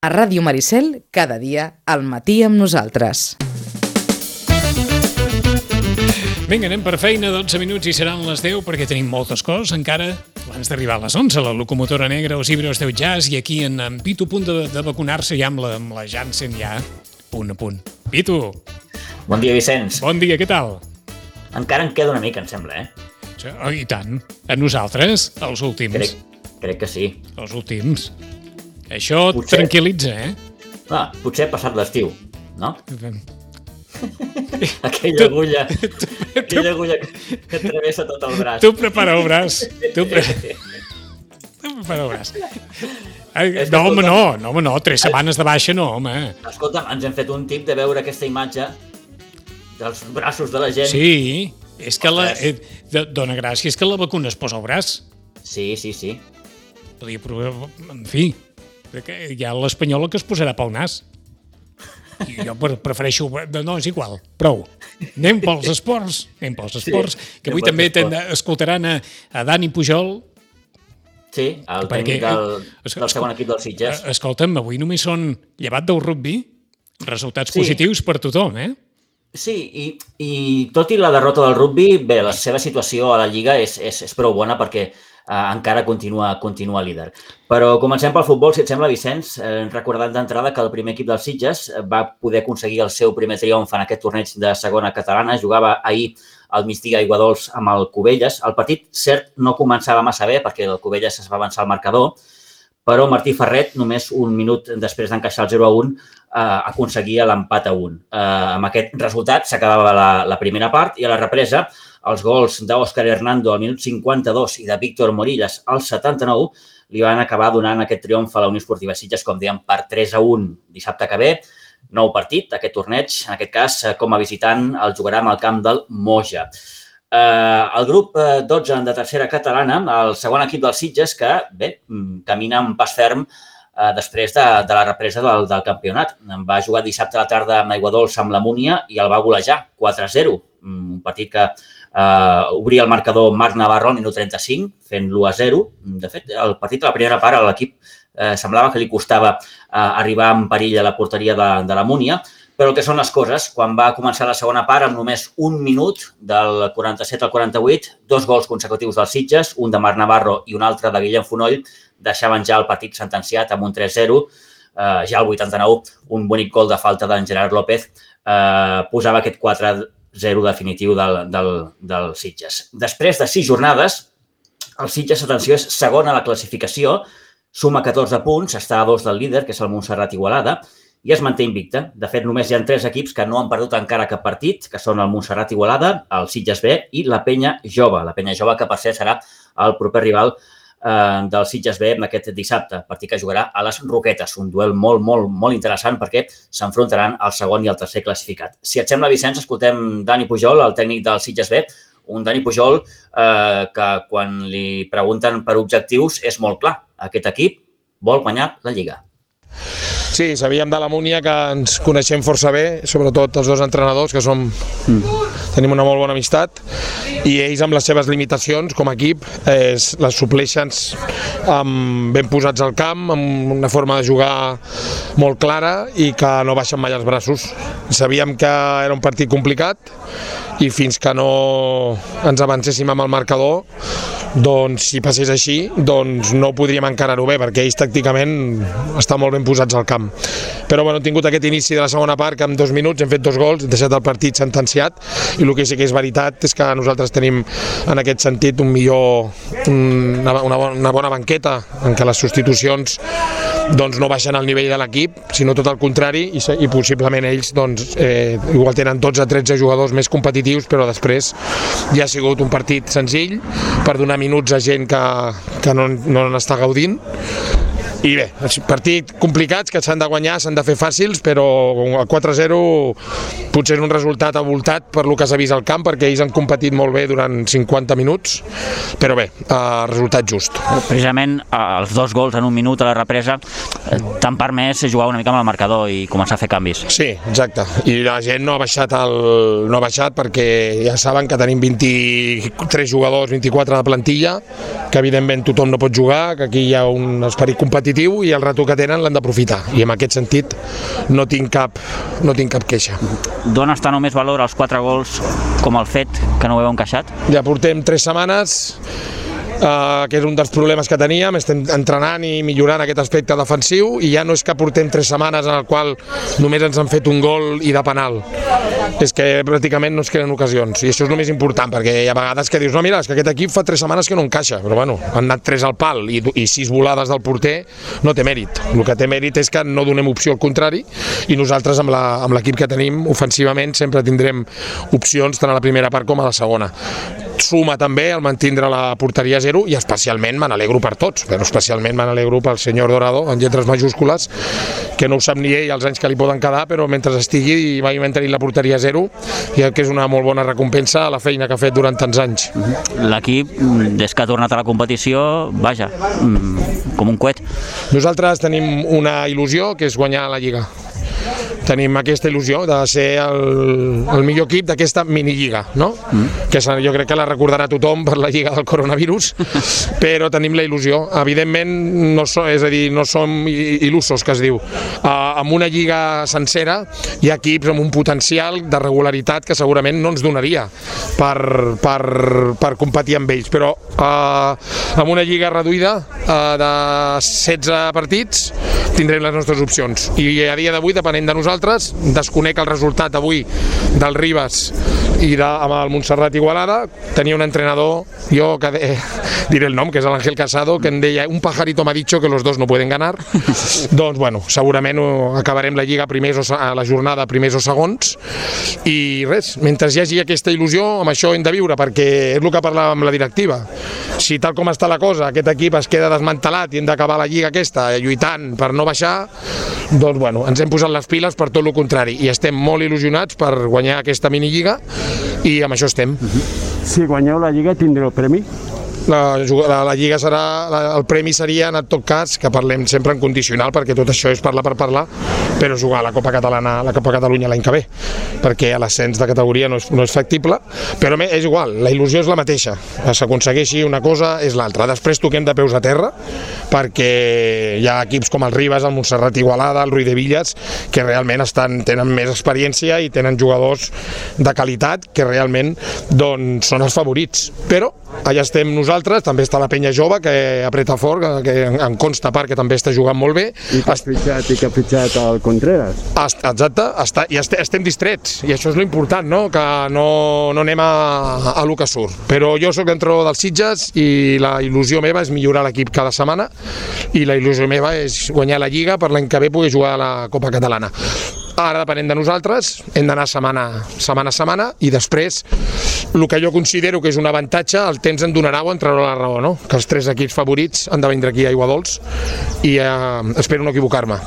A Ràdio Maricel, cada dia, al matí amb nosaltres. Vinga, anem per feina, 12 minuts i seran les 10 perquè tenim moltes coses encara abans d'arribar a les 11, la locomotora negra, os Ibros Deu Jazz i aquí en, en Pitu a punt de, de vacunar-se ja amb la, amb la Janssen ja punt a punt. Pitu, Bon dia, Vicenç. bon dia, què tal? Encara en queda una mica, em sembla, eh? Oh, I tant. A nosaltres, els últims. Crec, crec que sí. Els últims. Això et Potser- tranquil·litza, eh? Ah, potser ha passat l'estiu, no? Aquella agulla, aquella agulla que, que travessa tot el braç. Tu prepara el braç. Tu, pre... tu prepara el braç. Ai, no, home, escolta- no, no, home, no, tres setmanes de baixa no, home. Escolta'm, ens hem fet un tip de veure aquesta imatge dels braços de la gent. Sí, és que la... Eh, dona gràcia, és que la vacuna es posa al braç. Sí, sí, sí. Podria provar... En fi, que hi ha l'espanyola que es posarà pel nas. I jo pre- prefereixo... No, és igual, prou. Anem pels esports, anem pels esports, que avui també escoltaran a, a Dani Pujol. Sí, el Perquè, tècnic del, es- del segon equip del Sitges. Eh, Escolta'm, avui només són, llevat del rugby, resultats Sí. positius per tothom, eh? Sí, i, i tot i la derrota del rugby, bé, la seva situació a la Lliga és, és, és prou bona perquè eh, encara continua, continua líder. Però comencem pel futbol, si et sembla, Vicenç, eh, recordant d'entrada que el primer equip dels Sitges eh, va poder aconseguir el seu primer triomf en aquest torneig de segona catalana. Jugava ahir al migdia Iguadols amb el Cubelles. El partit, cert, no començava massa bé perquè el Cubelles es va avançar al marcador, però Martí Ferret, només un minut després d'encaixar el 0 a 1, eh, aconseguia l'empat a 1. Eh, amb aquest resultat s'acabava la, la primera part i a la represa els gols d'Òscar Hernando al minut 52 i de Víctor Morillas al 79 li van acabar donant aquest triomf a la Unió Esportiva Sitges, com dèiem, per 3 a 1 dissabte que ve. Nou partit, aquest torneig, en aquest cas, eh, com a visitant, el jugarà amb el camp del Moja. Eh, el grup eh, 12 de tercera catalana, el segon equip dels Sitges, que, bé, mm, camina amb pas ferm eh, després de, de la represa del, del campionat. Va jugar dissabte a la tarda amb Aiguadols amb la Múnia i el va golejar 4-0. Mm, Un partit que eh, obria el marcador Marc Navarro al minut 35, fent l'1-0. De fet, el partit a la primera part l'equip eh, semblava que li costava eh, arribar en perill a la porteria de, de la Múnia, però el que són les coses, quan va començar la segona part, amb només un minut, del 47 al 48, dos gols consecutius dels Sitges, un de Marc Navarro i un altre de Guillem Fonoll, deixaven ja el partit sentenciat amb un 3-0. Eh, ja al 89, un bonic gol de falta d'en Gerard López eh, posava aquest 4-0 definitiu del, del, del Sitges. Després de sis jornades, el Sitges, atenció, és segon a la classificació, suma 14 punts, està a dos del líder, que és el Montserrat Igualada, i es manté invicta. De fet, només hi ha tres equips que no han perdut encara cap partit, que són el Montserrat Igualada, el Sitges B i la Penya Jove. La Penya Jove, que per cert serà el proper rival eh, del Sitges B aquest dissabte, partit que jugarà a les Roquetes, un duel molt, molt, molt interessant perquè s'enfrontaran el segon i el tercer classificat. Si et sembla, Vicenç, escoltem Dani Pujol, el tècnic del Sitges B, un Dani Pujol eh, que quan li pregunten per objectius és molt clar. Aquest equip vol guanyar la Lliga. Sí, sabíem de la Múnia que ens coneixem força bé, sobretot els dos entrenadors, que som, tenim una molt bona amistat, i ells amb les seves limitacions com a equip eh, les supleixen amb, ben posats al camp, amb una forma de jugar molt clara i que no baixen mai els braços. Sabíem que era un partit complicat i fins que no ens avancéssim amb el marcador doncs si passés així, doncs no podríem encarar-ho bé, perquè ells tàcticament estan molt ben posats al camp. Però bueno, hem tingut aquest inici de la segona part, que en dos minuts hem fet dos gols, hem deixat el partit sentenciat, i el que sí que és veritat és que nosaltres tenim en aquest sentit un millor, una, una, bona, una bona banqueta, en què les substitucions doncs no baixen al nivell de l'equip, sinó tot el contrari, i, i possiblement ells doncs, eh, igual tenen 12-13 jugadors més competitius, però després ja ha sigut un partit senzill per donar minuts a gent que, que no, no n'està gaudint i bé, partit complicats que s'han de guanyar, s'han de fer fàcils, però el 4-0 potser és un resultat avoltat per lo que s'ha vist al camp, perquè ells han competit molt bé durant 50 minuts, però bé, eh, resultat just. Precisament eh, els dos gols en un minut a la represa t'han permès jugar una mica amb el marcador i començar a fer canvis. Sí, exacte. I la gent no ha baixat el, no ha baixat perquè ja saben que tenim 23 jugadors, 24 de plantilla, que evidentment tothom no pot jugar, que aquí hi ha un esperit competitiu i el rato que tenen l'han d'aprofitar i en aquest sentit no tinc cap, no tinc cap queixa. D'on està només valor als quatre gols com el fet que no ho heu encaixat? Ja portem tres setmanes Uh, que és un dels problemes que teníem, estem entrenant i millorant aquest aspecte defensiu i ja no és que portem tres setmanes en el qual només ens han fet un gol i de penal. És que pràcticament no es creen ocasions i això és el més important perquè hi ha vegades que dius no mira, és que aquest equip fa tres setmanes que no encaixa però bueno, han anat tres al pal i, i sis volades del porter no té mèrit. El que té mèrit és que no donem opció al contrari i nosaltres amb l'equip que tenim ofensivament sempre tindrem opcions tant a la primera part com a la segona suma també el mantindre la porteria zero i especialment me n'alegro per tots, però especialment me n'alegro pel senyor Dorado, en lletres majúscules, que no ho sap ni ell els anys que li poden quedar, però mentre estigui i vagi mantenir la porteria zero, ja que és una molt bona recompensa a la feina que ha fet durant tants anys. L'equip, des que ha tornat a la competició, vaja, mm, com un coet. Nosaltres tenim una il·lusió, que és guanyar la Lliga tenim aquesta il·lusió de ser el, el millor equip d'aquesta minilliga, no? Mm. Que jo crec que la recordarà tothom per la lliga del coronavirus, però tenim la il·lusió. Evidentment, no so, és a dir, no som il·lusos, que es diu. Uh, amb una lliga sencera hi ha equips amb un potencial de regularitat que segurament no ens donaria per, per, per competir amb ells, però uh, amb una lliga reduïda uh, de 16 partits tindrem les nostres opcions. I a dia d'avui, depenent de nosaltres, desconec el resultat avui del Ribas i de, amb el Montserrat Igualada, tenia un entrenador, jo que de, diré el nom, que és l'Àngel Casado, que em deia un pajarito m'ha dit que los dos no pueden ganar. doncs, bueno, segurament acabarem la Lliga primers o, a la jornada primers o segons i res, mentre hi hagi aquesta il·lusió, amb això hem de viure, perquè és el que parlàvem amb la directiva. Si tal com està la cosa, aquest equip es queda desmantelat i hem d'acabar la Lliga aquesta lluitant per no baixar, doncs bueno, ens hem posat les piles per tot el contrari i estem molt il·lusionats per guanyar aquesta minilliga i amb això estem. Si guanyeu la Lliga tindreu premi? la, la, la Lliga serà, la, el premi seria en tot cas, que parlem sempre en condicional, perquè tot això és parlar per parlar, però jugar a la Copa Catalana, la Copa Catalunya l'any que ve, perquè l'ascens de categoria no és, no és factible, però és igual, la il·lusió és la mateixa, s'aconsegueixi una cosa és l'altra. Després toquem de peus a terra, perquè hi ha equips com el Ribas, el Montserrat Igualada, el Rui de Villas, que realment estan, tenen més experiència i tenen jugadors de qualitat que realment doncs, són els favorits. Però allà estem nosaltres, també està la penya jove que apreta fort, que, que en consta part que també està jugant molt bé. I que ha fitxat, i que ha fitxat el Contreras. Exacte, està, i estem distrets, i això és l'important, no? que no, no anem a, a lo que surt. Però jo sóc entrenador dels Sitges i la il·lusió meva és millorar l'equip cada setmana i la il·lusió meva és guanyar la Lliga per l'any que ve poder jugar a la Copa Catalana. Ara depenent de nosaltres, hem d'anar setmana, setmana a setmana i després el que jo considero que és un avantatge, el temps en donarà o en traurà la raó, no? que els tres equips favorits han de vindre aquí a Iguadols i eh, espero no equivocar-me.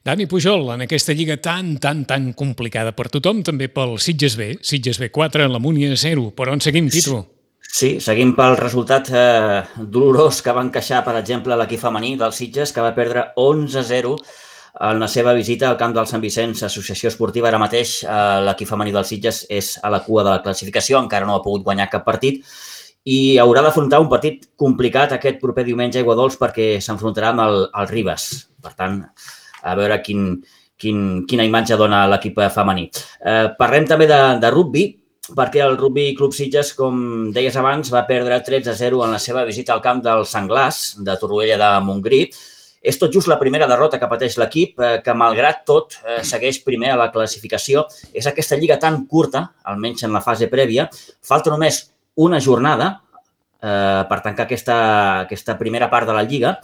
Dani Pujol, en aquesta lliga tan, tan, tan complicada per tothom, també pel Sitges B, Sitges B 4, la Múnia 0. Per on seguim, Pitu? Sí, seguim pel resultat eh, dolorós que va encaixar, per exemple, l'equip femení del Sitges, que va perdre 11-0 en la seva visita al camp del Sant Vicenç, Associació Esportiva, ara mateix eh, l'equip femení dels Sitges és a la cua de la classificació, encara no ha pogut guanyar cap partit i haurà d'afrontar un partit complicat aquest proper diumenge a Iguadols perquè s'enfrontarà amb el, el Ribas. Per tant, a veure quin, quin, quina imatge dona l'equip femení. Eh, parlem també de, de rugby, perquè el Rugby Club Sitges, com deies abans, va perdre 13 0 en la seva visita al camp del Sanglàs de Torroella de Montgrí és tot just la primera derrota que pateix l'equip, eh, que malgrat tot eh, segueix primer a la classificació. És aquesta lliga tan curta, almenys en la fase prèvia. Falta només una jornada eh, per tancar aquesta, aquesta primera part de la lliga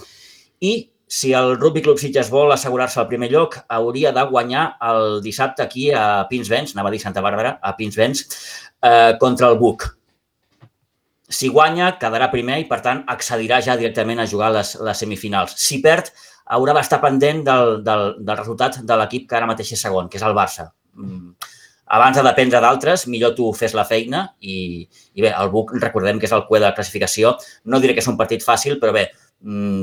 i si el Rugby Club Sitges vol assegurar-se el primer lloc, hauria de guanyar el dissabte aquí a Pinsbens, anava a dir Santa Bàrbara, a Pinsbens, eh, contra el Buc. Si guanya, quedarà primer i, per tant, accedirà ja directament a jugar les, les semifinals. Si perd, haurà d'estar pendent del, del, del resultat de l'equip que ara mateix és segon, que és el Barça. Mm. Abans de dependre d'altres, millor tu fes la feina i, i bé, el Buc, recordem que és el cue de la classificació. No diré que és un partit fàcil, però bé,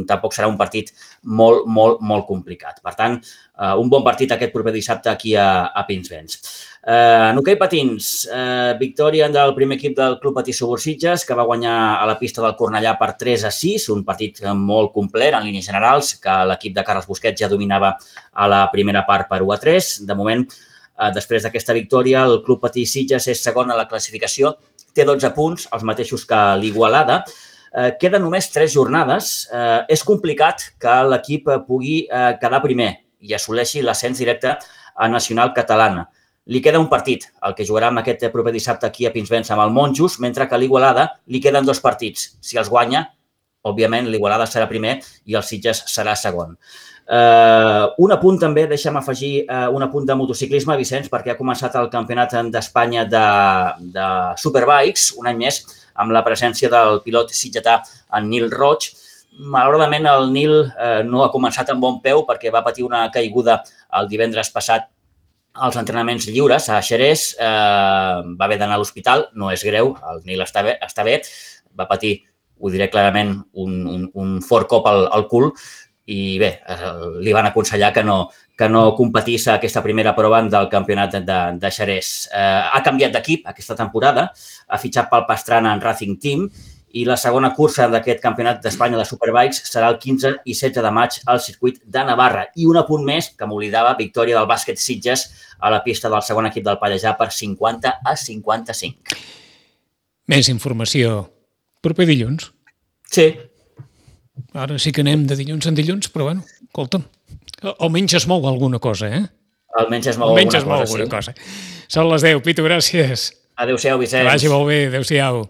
tampoc serà un partit molt, molt, molt complicat. Per tant, eh, un bon partit aquest proper dissabte aquí a, a Pinsbens. Eh, en hoquei patins, eh, victòria del primer equip del Club Patí Subursitges, que va guanyar a la pista del Cornellà per 3 a 6, un partit molt complet en línies generals, que l'equip de Carles Busquets ja dominava a la primera part per 1 a 3. De moment, eh, després d'aquesta victòria, el Club Patí Sitges és segon a la classificació, té 12 punts, els mateixos que l'Igualada. Eh, queden només 3 jornades. Eh, és complicat que l'equip pugui eh, quedar primer i assoleixi l'ascens directe a Nacional Catalana. Li queda un partit, el que jugarà amb aquest proper dissabte aquí a Pinsbens amb el Monjos, mentre que a l'Igualada li queden dos partits. Si els guanya, òbviament l'Igualada serà primer i el Sitges serà segon. Uh, un apunt també, deixa'm afegir uh, un apunt de motociclisme, Vicenç, perquè ha començat el campionat d'Espanya de, de Superbikes, un any més, amb la presència del pilot sitgetà, en Nil Roig. Malauradament, el Nil eh, no ha començat amb bon peu perquè va patir una caiguda el divendres passat als entrenaments lliures a Xerès. Eh, va haver d'anar a l'hospital, no és greu, el Nil està bé, està bé. va patir, ho diré clarament, un, un, un fort cop al, al cul i bé, eh, li van aconsellar que no, que no competís a aquesta primera prova del campionat de, de Xerès. Eh, ha canviat d'equip aquesta temporada, ha fitxat pel Pastrana en Racing Team i la segona cursa d'aquest campionat d'Espanya de Superbikes serà el 15 i 16 de maig al circuit de Navarra. I un apunt més, que m'oblidava, victòria del bàsquet Sitges a la pista del segon equip del Pallejà per 50 a 55. Més informació proper dilluns. Sí. Ara sí que anem de dilluns en dilluns, però bueno, escolta'm, almenys es mou alguna cosa, eh? Almenys es mou almenys alguna es mou cosa, alguna sí. cosa. Són les 10. Pitu, gràcies. Adéu-siau, Vicenç. Que vagi molt bé. Adéu-siau.